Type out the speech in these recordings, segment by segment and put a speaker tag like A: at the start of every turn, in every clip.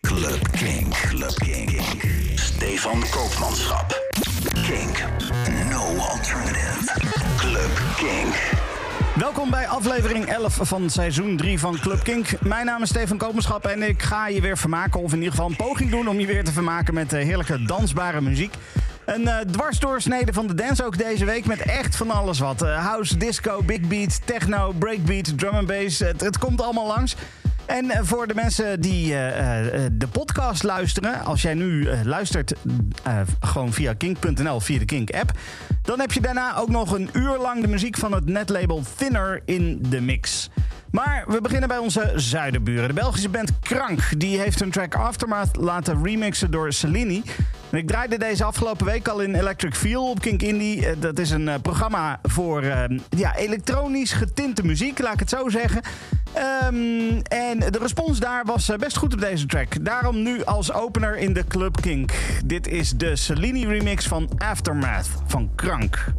A: Club Kink. Club Kink. Stefan Koopmanschap. Kink. No alternative. Club Kink.
B: Welkom bij aflevering 11 van seizoen 3 van Club Kink. Mijn naam is Stefan Koopmanschap en ik ga je weer vermaken, of in ieder geval een poging doen om je weer te vermaken met eh, heerlijke dansbare muziek. Een uh, dwarsdoorsnede van de dance ook deze week met echt van alles wat. Eh, house, disco, big beat, techno, breakbeat, drum and bass. Het komt allemaal langs. En eh, voor de mensen die eh, eh, de podcast luisteren, als jij nu luistert gewoon via kink.nl, via de Kink-app, dan heb je daarna ook nog een uur lang de muziek van het netlabel Thinner in de mix. Maar we beginnen bij onze zuidenburen. De Belgische band Krank die heeft hun track Aftermath laten remixen door Cellini. En ik draaide deze afgelopen week al in Electric Feel op Kink Indie. Eh, dat is een uh, programma voor uh, ja, elektronisch getinte muziek, laat ik het zo zeggen. Um, en de respons daar was best goed op deze track. Daarom nu als opener in de Club Kink. Dit is de Cellini remix van Aftermath van Krank.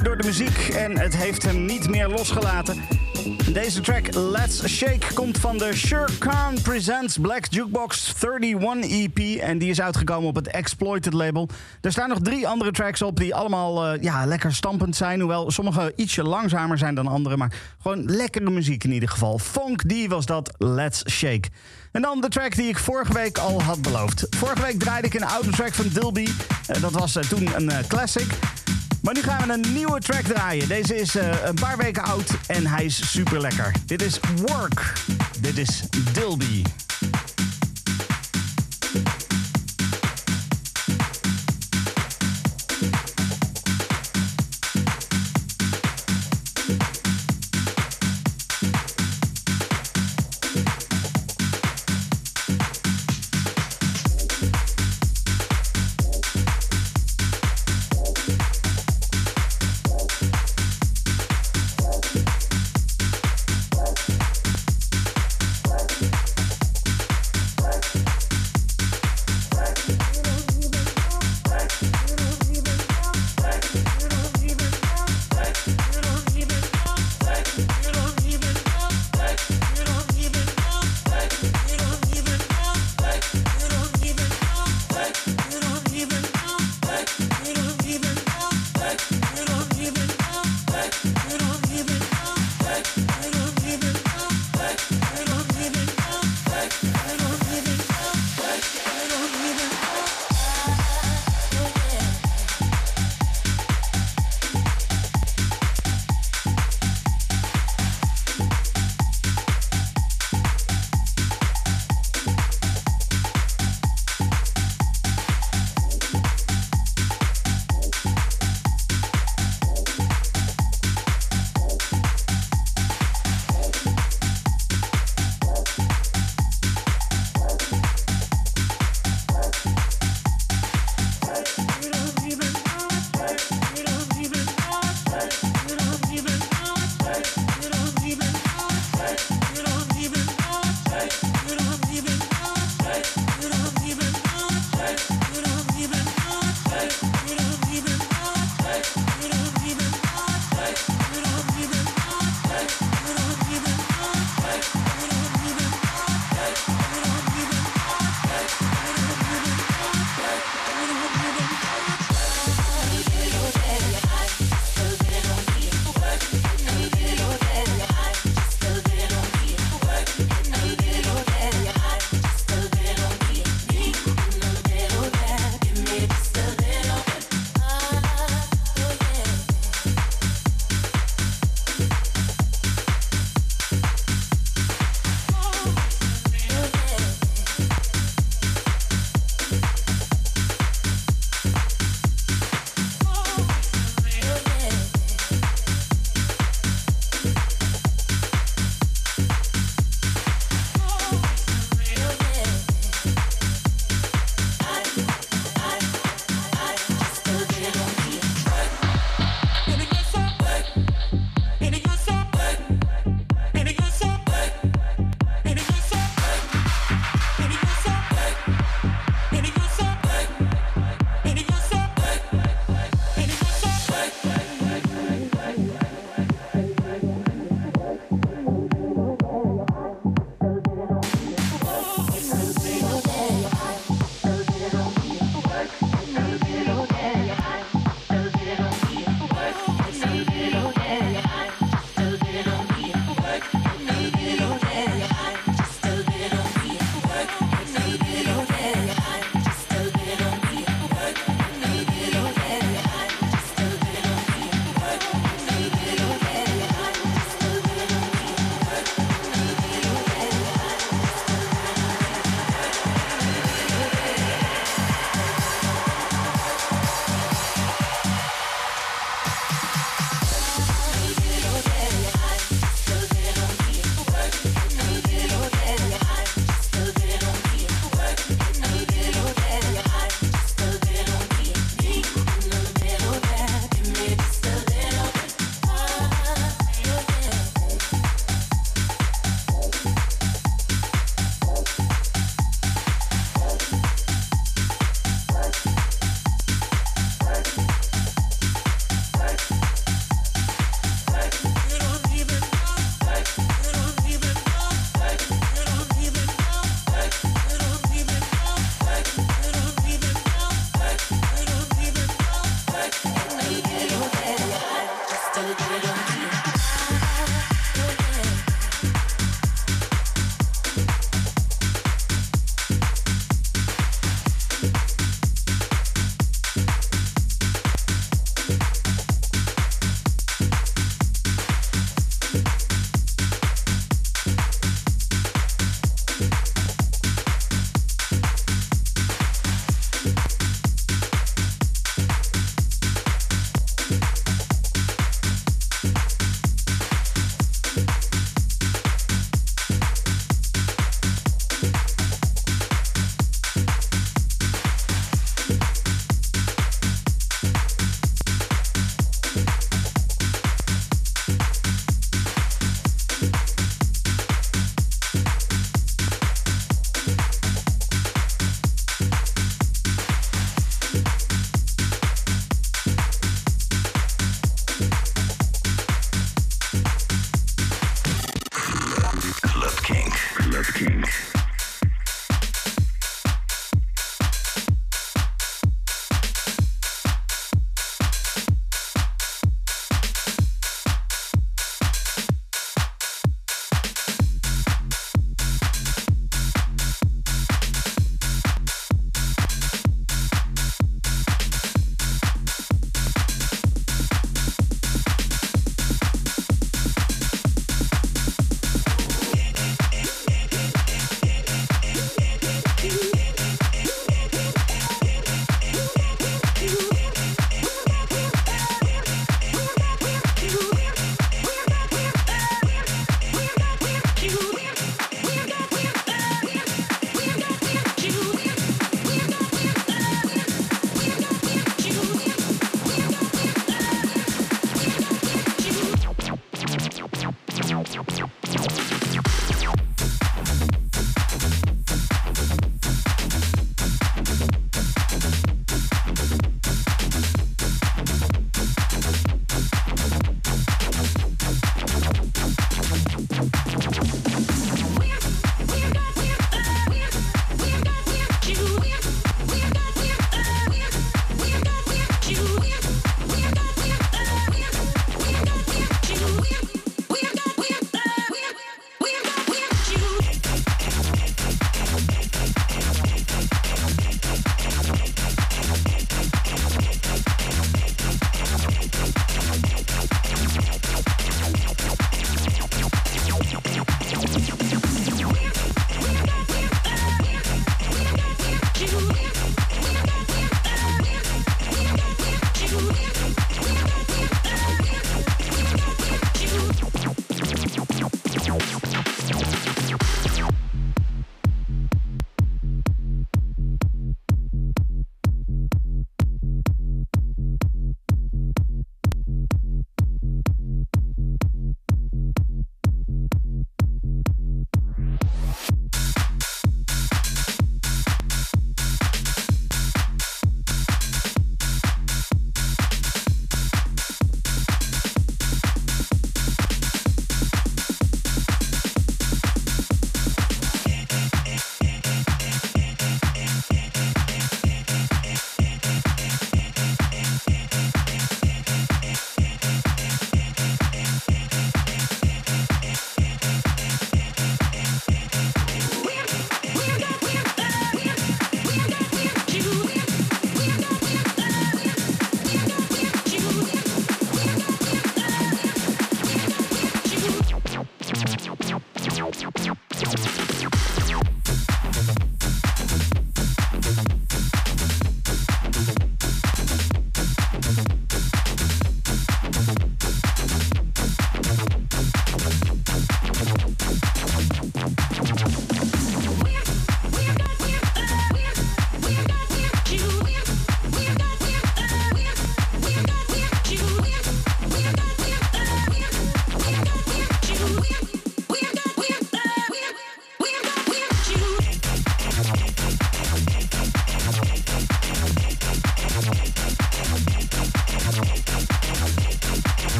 C: Door de muziek en het heeft hem niet meer losgelaten. Deze track Let's Shake komt van de Sure Khan Presents Black Jukebox 31 EP en die is uitgekomen op het Exploited label. Er staan nog drie andere tracks op die allemaal uh, ja, lekker stampend zijn, hoewel sommige ietsje langzamer zijn dan andere, maar gewoon lekkere muziek in ieder geval. Funk D was dat Let's Shake. En dan de track die ik vorige week al had beloofd. Vorige week draaide ik een oude track van Dilby. Uh, dat was uh, toen een classic. Maar nu gaan we een nieuwe track draaien. Deze is een paar weken oud en hij is super lekker. Dit is Work. Dit is Dilby.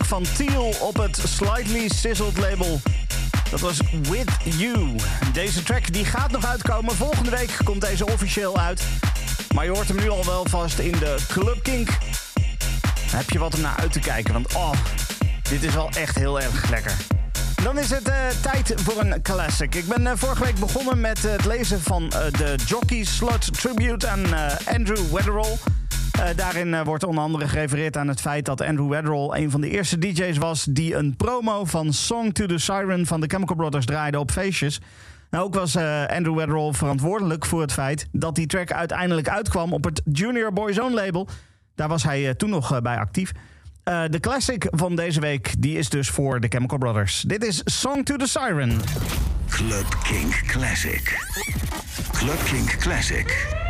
C: Van Teal op het Slightly Sizzled label. Dat was With You. Deze track die gaat nog uitkomen. Volgende week komt deze officieel uit. Maar je hoort hem nu al wel vast in de Club Kink. Heb je wat om naar uit te kijken, want oh, dit is wel echt heel erg lekker. Dan is het uh, tijd voor een classic. Ik ben uh, vorige week begonnen met uh, het lezen van de Jockey Slot Tribute aan Andrew Weatherall. Daarin wordt onder andere gerefereerd aan het feit dat Andrew Weatherall een van de eerste DJ's was die een promo van Song to the Siren van de Chemical Brothers draaide op feestjes. Nou, ook was Andrew Weatherall verantwoordelijk voor het feit dat die track uiteindelijk uitkwam op het Junior Boyzone label. Daar was hij toen nog bij actief. De classic van deze week die is dus voor de Chemical Brothers. Dit is Song to the Siren.
A: Club Kink Classic. Club Kink Classic.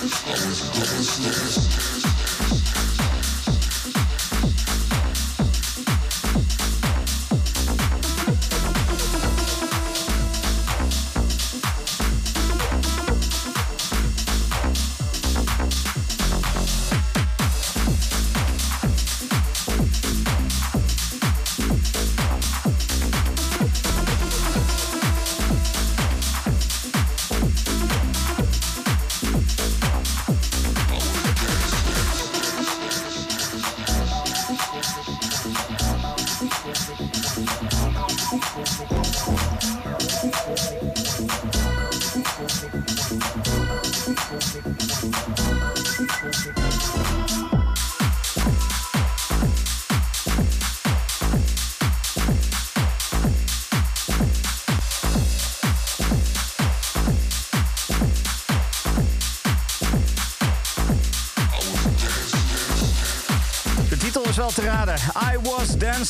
C: Always a dance, dance, dance.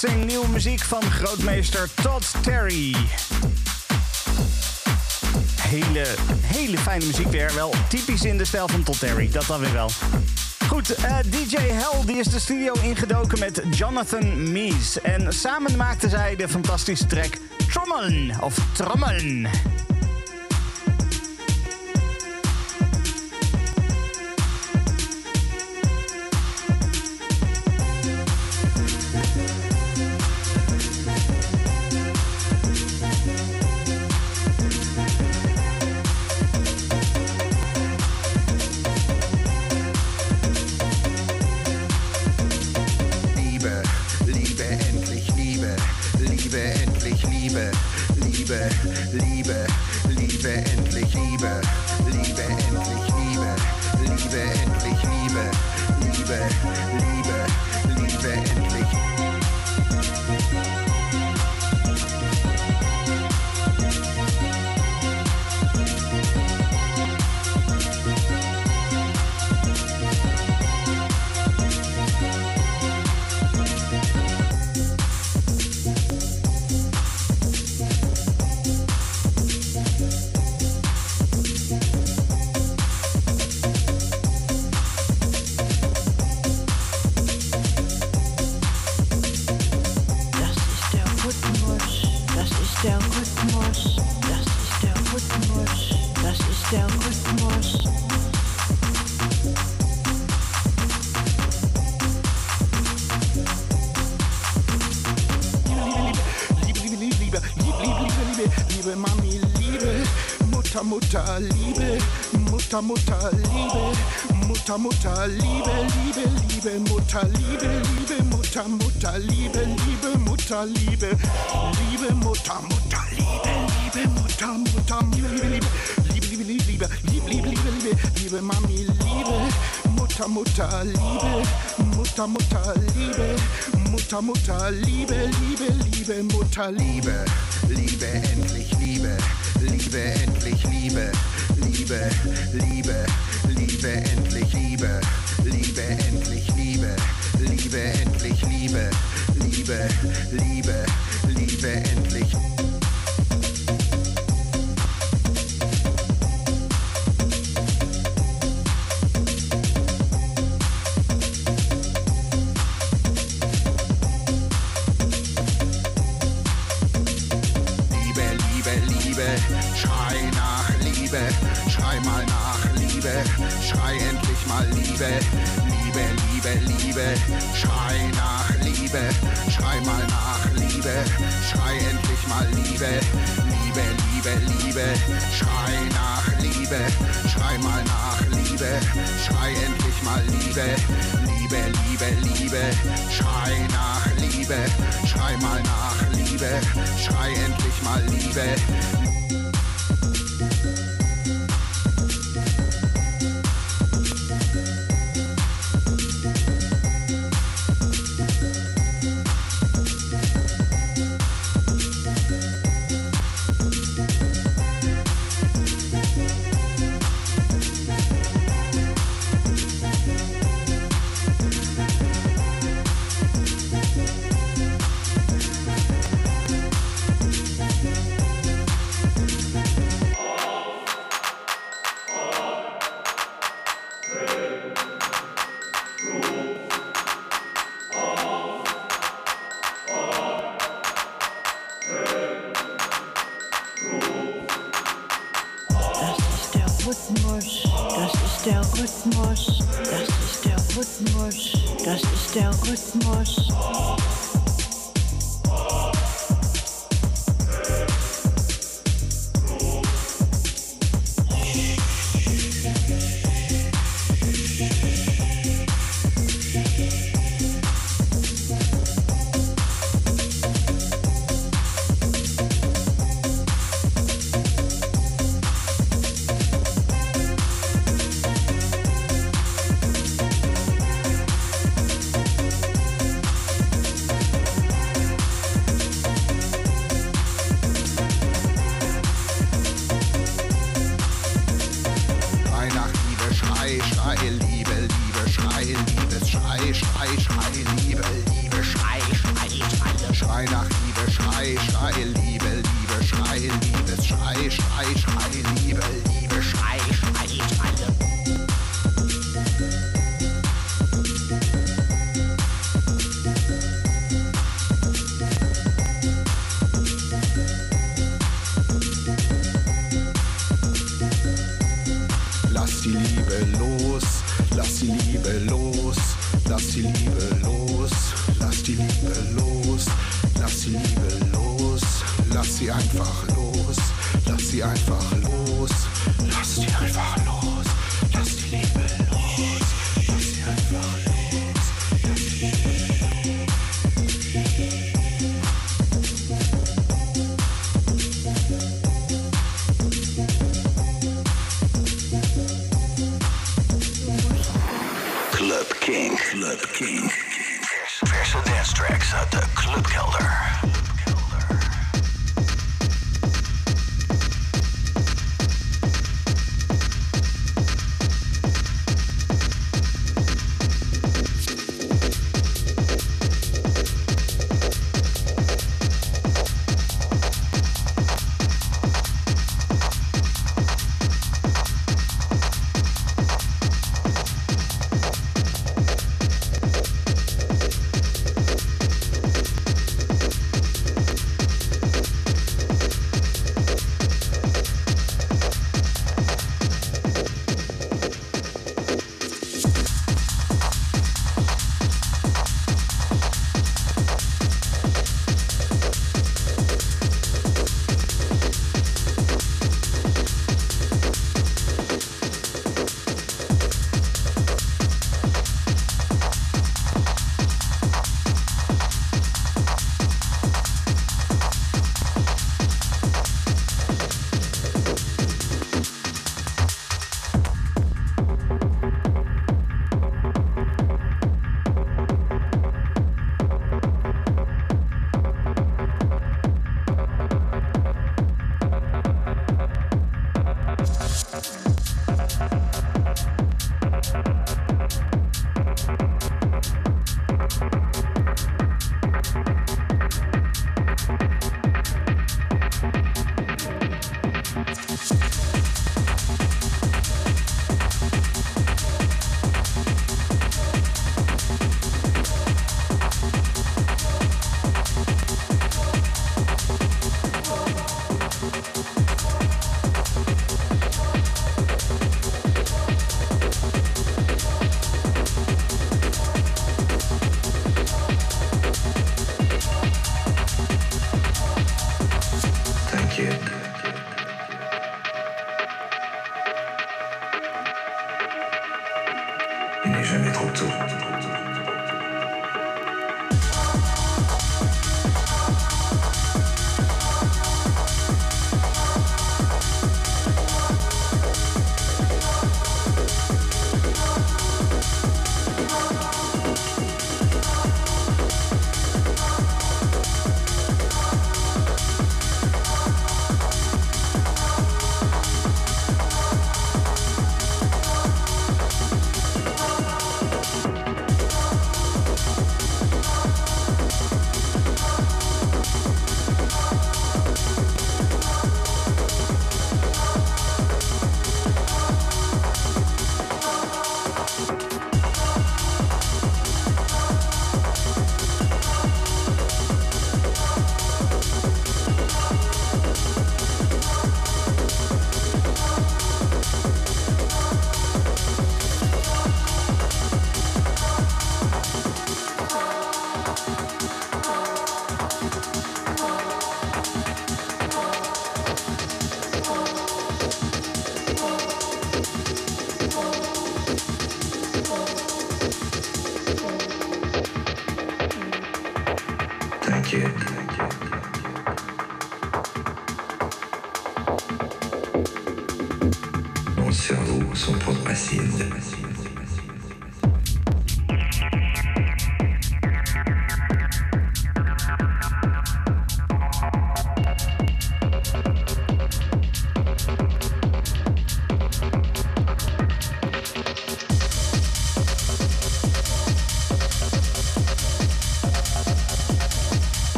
C: Dancing, nieuwe muziek van grootmeester Todd Terry. Hele, hele fijne muziek weer. Wel typisch in de stijl van Todd Terry, dat dan weer wel. Goed, uh, DJ Hell die is de studio ingedoken met Jonathan Mees. En samen maakten zij de fantastische track Trommelen of Trommelen.
D: Mutter, Mutter, Liebe, Mutter, Mutter, Liebe, Liebe, Liebe, Mutter, Liebe, Liebe, Mutter, Mutter, Liebe, Liebe, Mutter, Liebe, Liebe, Mutter, Mutter, Liebe, Liebe, Mutter, Mutter, Liebe, Liebe, Liebe, Liebe, Liebe, Liebe, Liebe, Liebe, Liebe, Liebe, Mami, Liebe, Mutter, Mutter, Liebe, Mutter, Mutter, Liebe, Mutter, Mutter, Liebe, Liebe, Liebe, Mutter, Liebe, Liebe, endlich Liebe, Liebe, endlich Liebe. Liebe, Liebe, Liebe, endlich Liebe, Liebe, endlich Liebe, Liebe, endlich Liebe, Liebe, Liebe, Liebe, endlich. Schrei schrei nach Liebe, schrei mal nach Liebe, schrei endlich mal Liebe, Liebe, Liebe, Liebe, schrei nach Liebe, schrei mal nach Liebe, schrei endlich mal Liebe,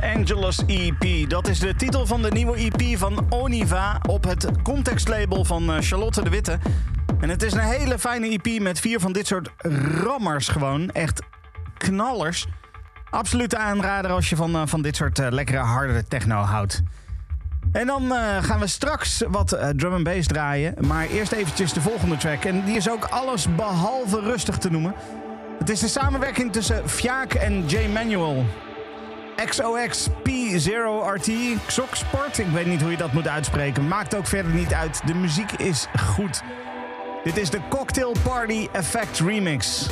C: Angeles EP. Dat is de titel van de nieuwe EP van Oniva op het contextlabel van eh, Charlotte de Witte. En het is een hele fijne EP met vier van dit soort rammers gewoon. Echt knallers. Absolute aanrader als je van, eh, van dit soort uh, lekkere harde techno houdt. En dan gaan we straks wat drum and bass draaien. Maar eerst eventjes de volgende track. En die is ook alles behalve rustig te noemen. Het is de samenwerking tussen Fjaak en J. Manuel. XOX P0RT Xoksport. Ik weet niet hoe je dat moet uitspreken. Maakt ook verder niet uit. De muziek is goed. Dit is de Cocktail Party Effect Remix.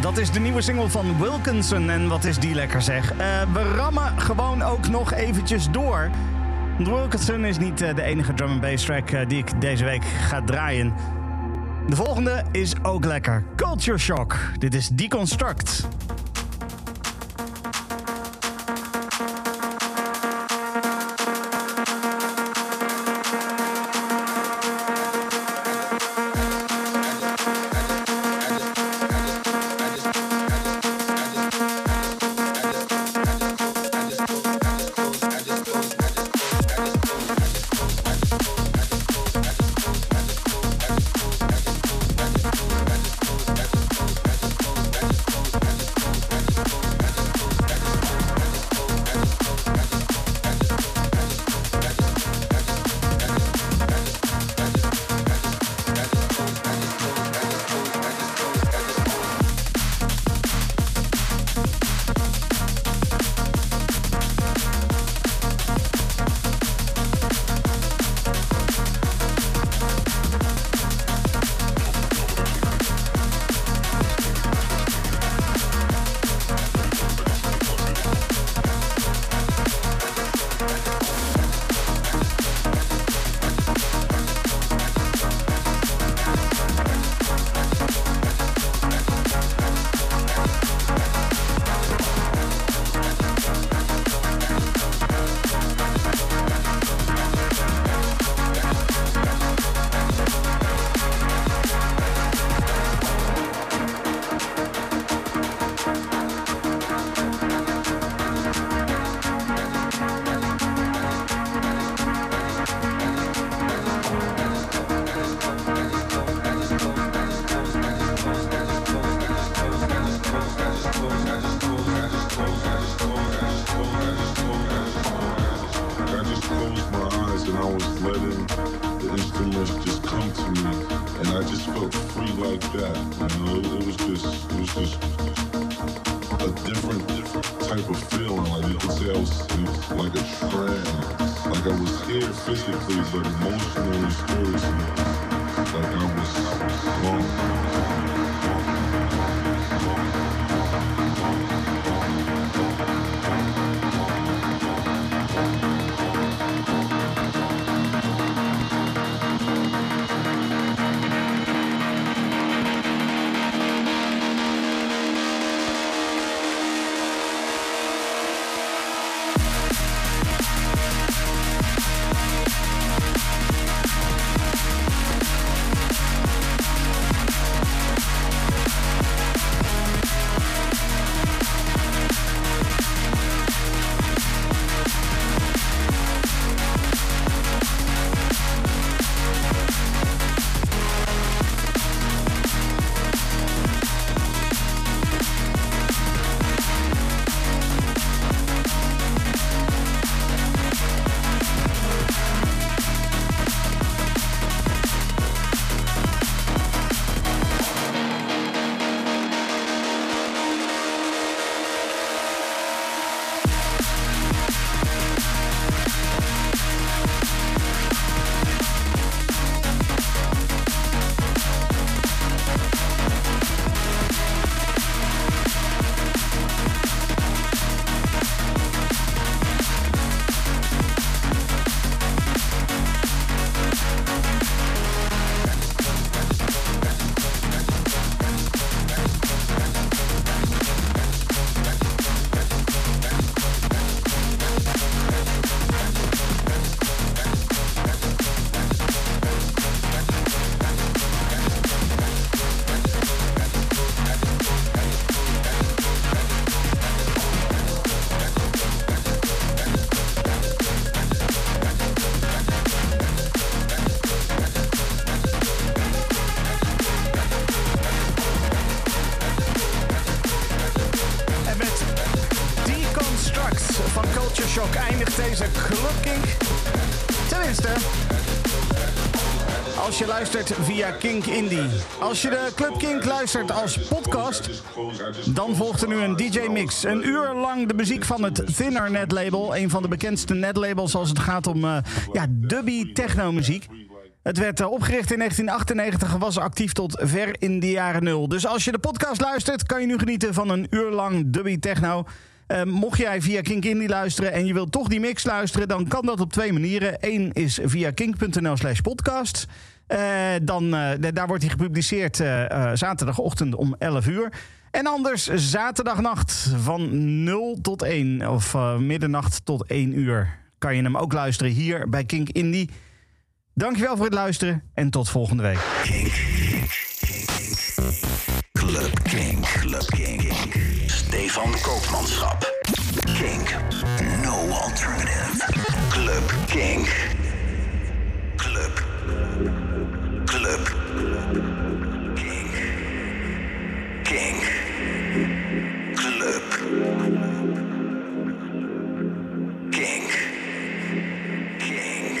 C: Dat is de nieuwe single van Wilkinson. En wat is die lekker zeg. Uh, we rammen gewoon ook nog eventjes door. Wilkinson is niet uh, de enige drum and bass track uh, die ik deze week ga draaien. De volgende is ook lekker. Culture Shock. Dit is Deconstruct. Via Kink Indie. Als je de Club Kink luistert als podcast, dan volgt er nu een DJ-mix. Een uur lang de muziek van het Thinner netlabel. Een van de bekendste netlabels als het gaat om eh, ja, dubby techno-muziek. Het werd eh, opgericht in 1998 en was actief tot ver in de jaren nul. Dus als je de podcast luistert, kan je nu genieten van een uur lang dubby techno. Eh, mocht jij via Kink Indie luisteren en je wilt toch die mix luisteren, dan kan dat op twee manieren. Eén is via kink.nl slash podcast. Eh, dan, eh, daar wordt hij gepubliceerd zaterdagochtend om 11 uur. En anders zaterdagnacht van 0 tot 1 of middernacht tot 1 uur kan je hem ook luisteren hier bij Kink Indie. Dankjewel voor het luisteren en tot volgende week.
A: Club Kink. Stefan Koopmanschap. Kink. No alternative. Club Kink. Club. Club. Kink. Kink. Club. Kink. Kink.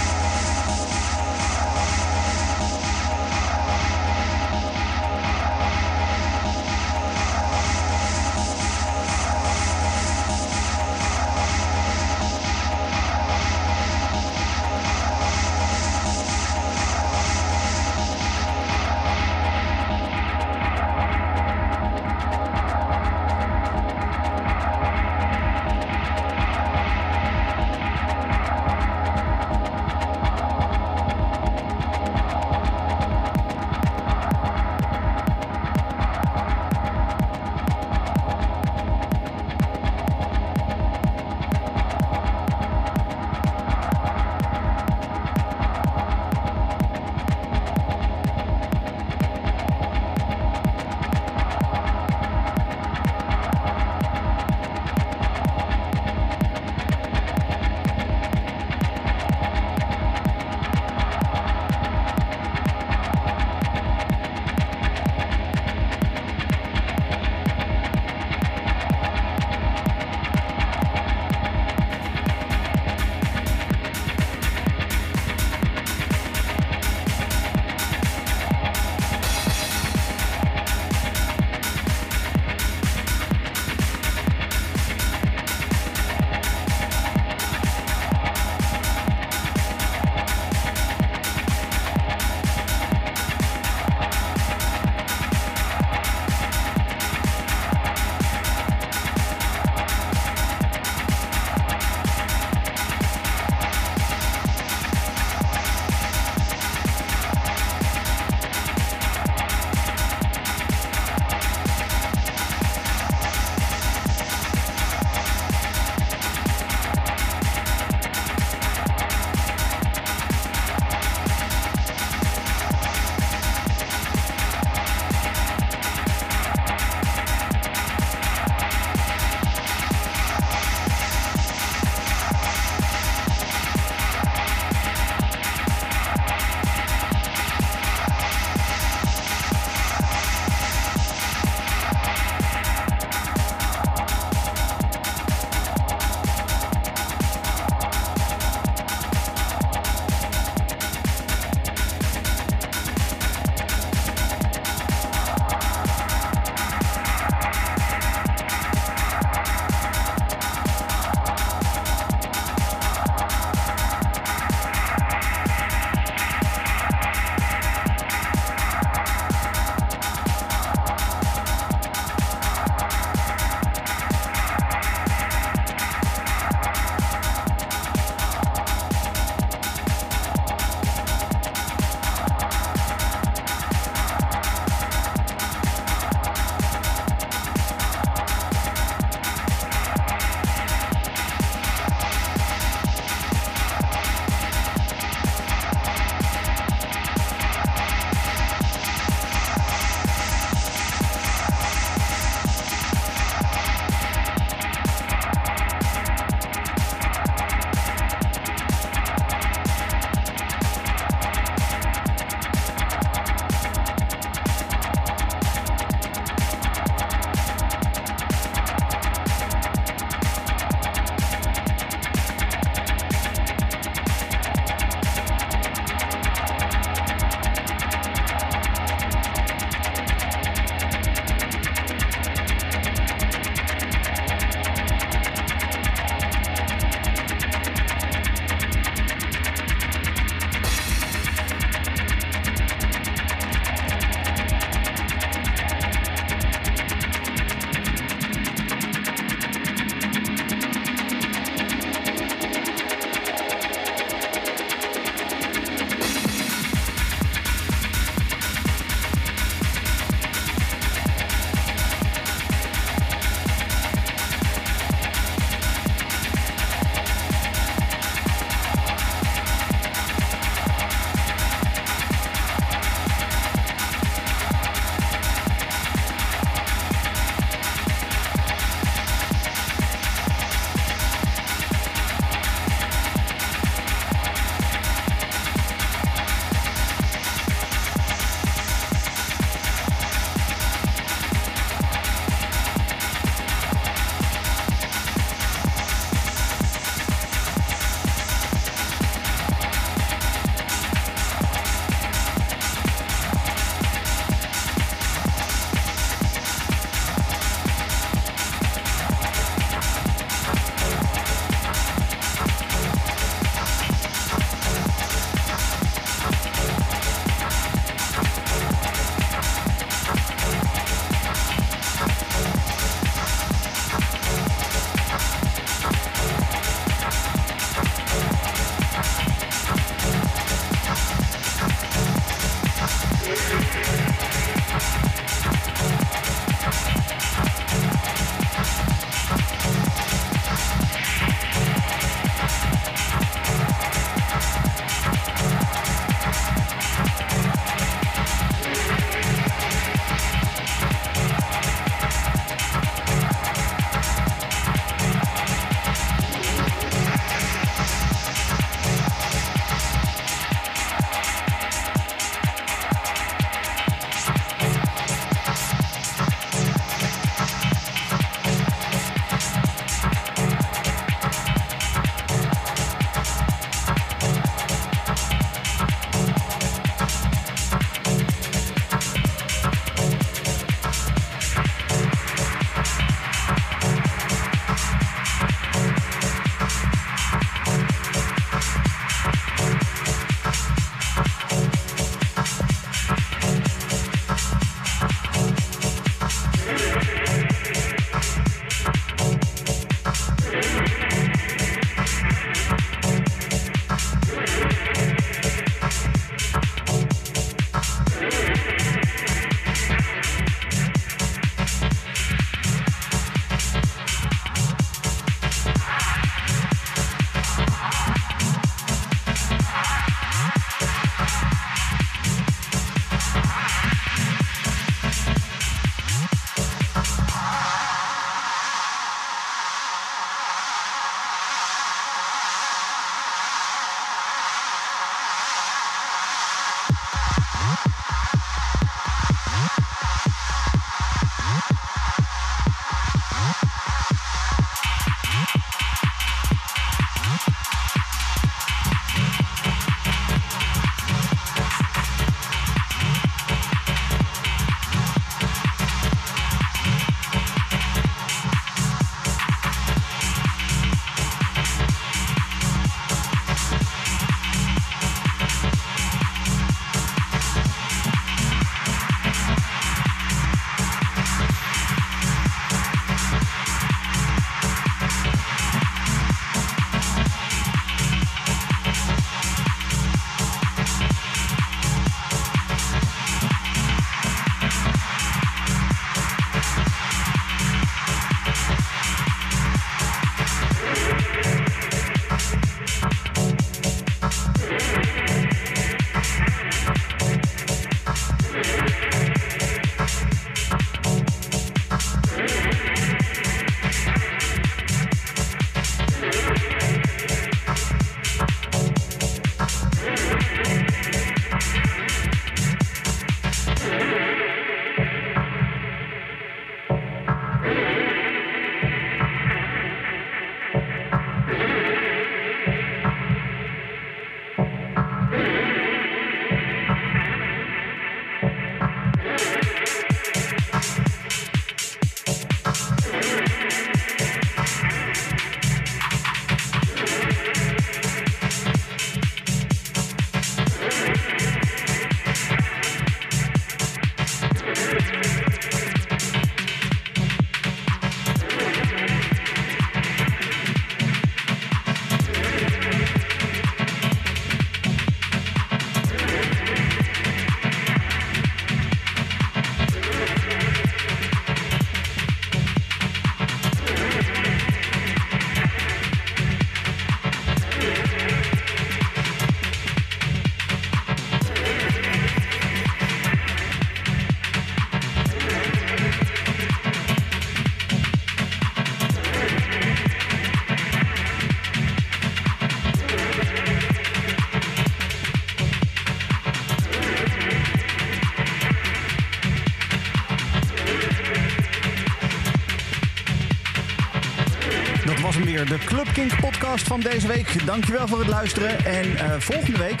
C: Kink podcast van deze week. Dankjewel voor het luisteren. En eh, volgende week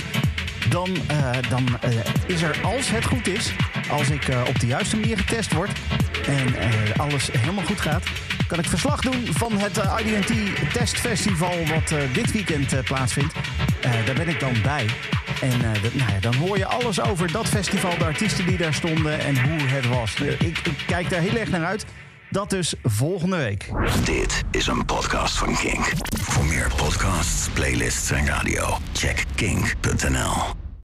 C: dan, eh, dan eh, is er, als het goed is, als ik op de juiste manier getest word en alles helemaal goed gaat, kan ik verslag doen van het IDT Testfestival wat dit weekend plaatsvindt. Daar ben ik dan bij. En dat- nou ja, dan hoor je alles over dat festival, de artiesten die daar stonden en hoe het was. Ik, ik kijk daar heel erg naar uit. Dat dus volgende week.
A: Dit is een podcast van Kink. Voor meer podcasts, playlists en radio, check kink.nl.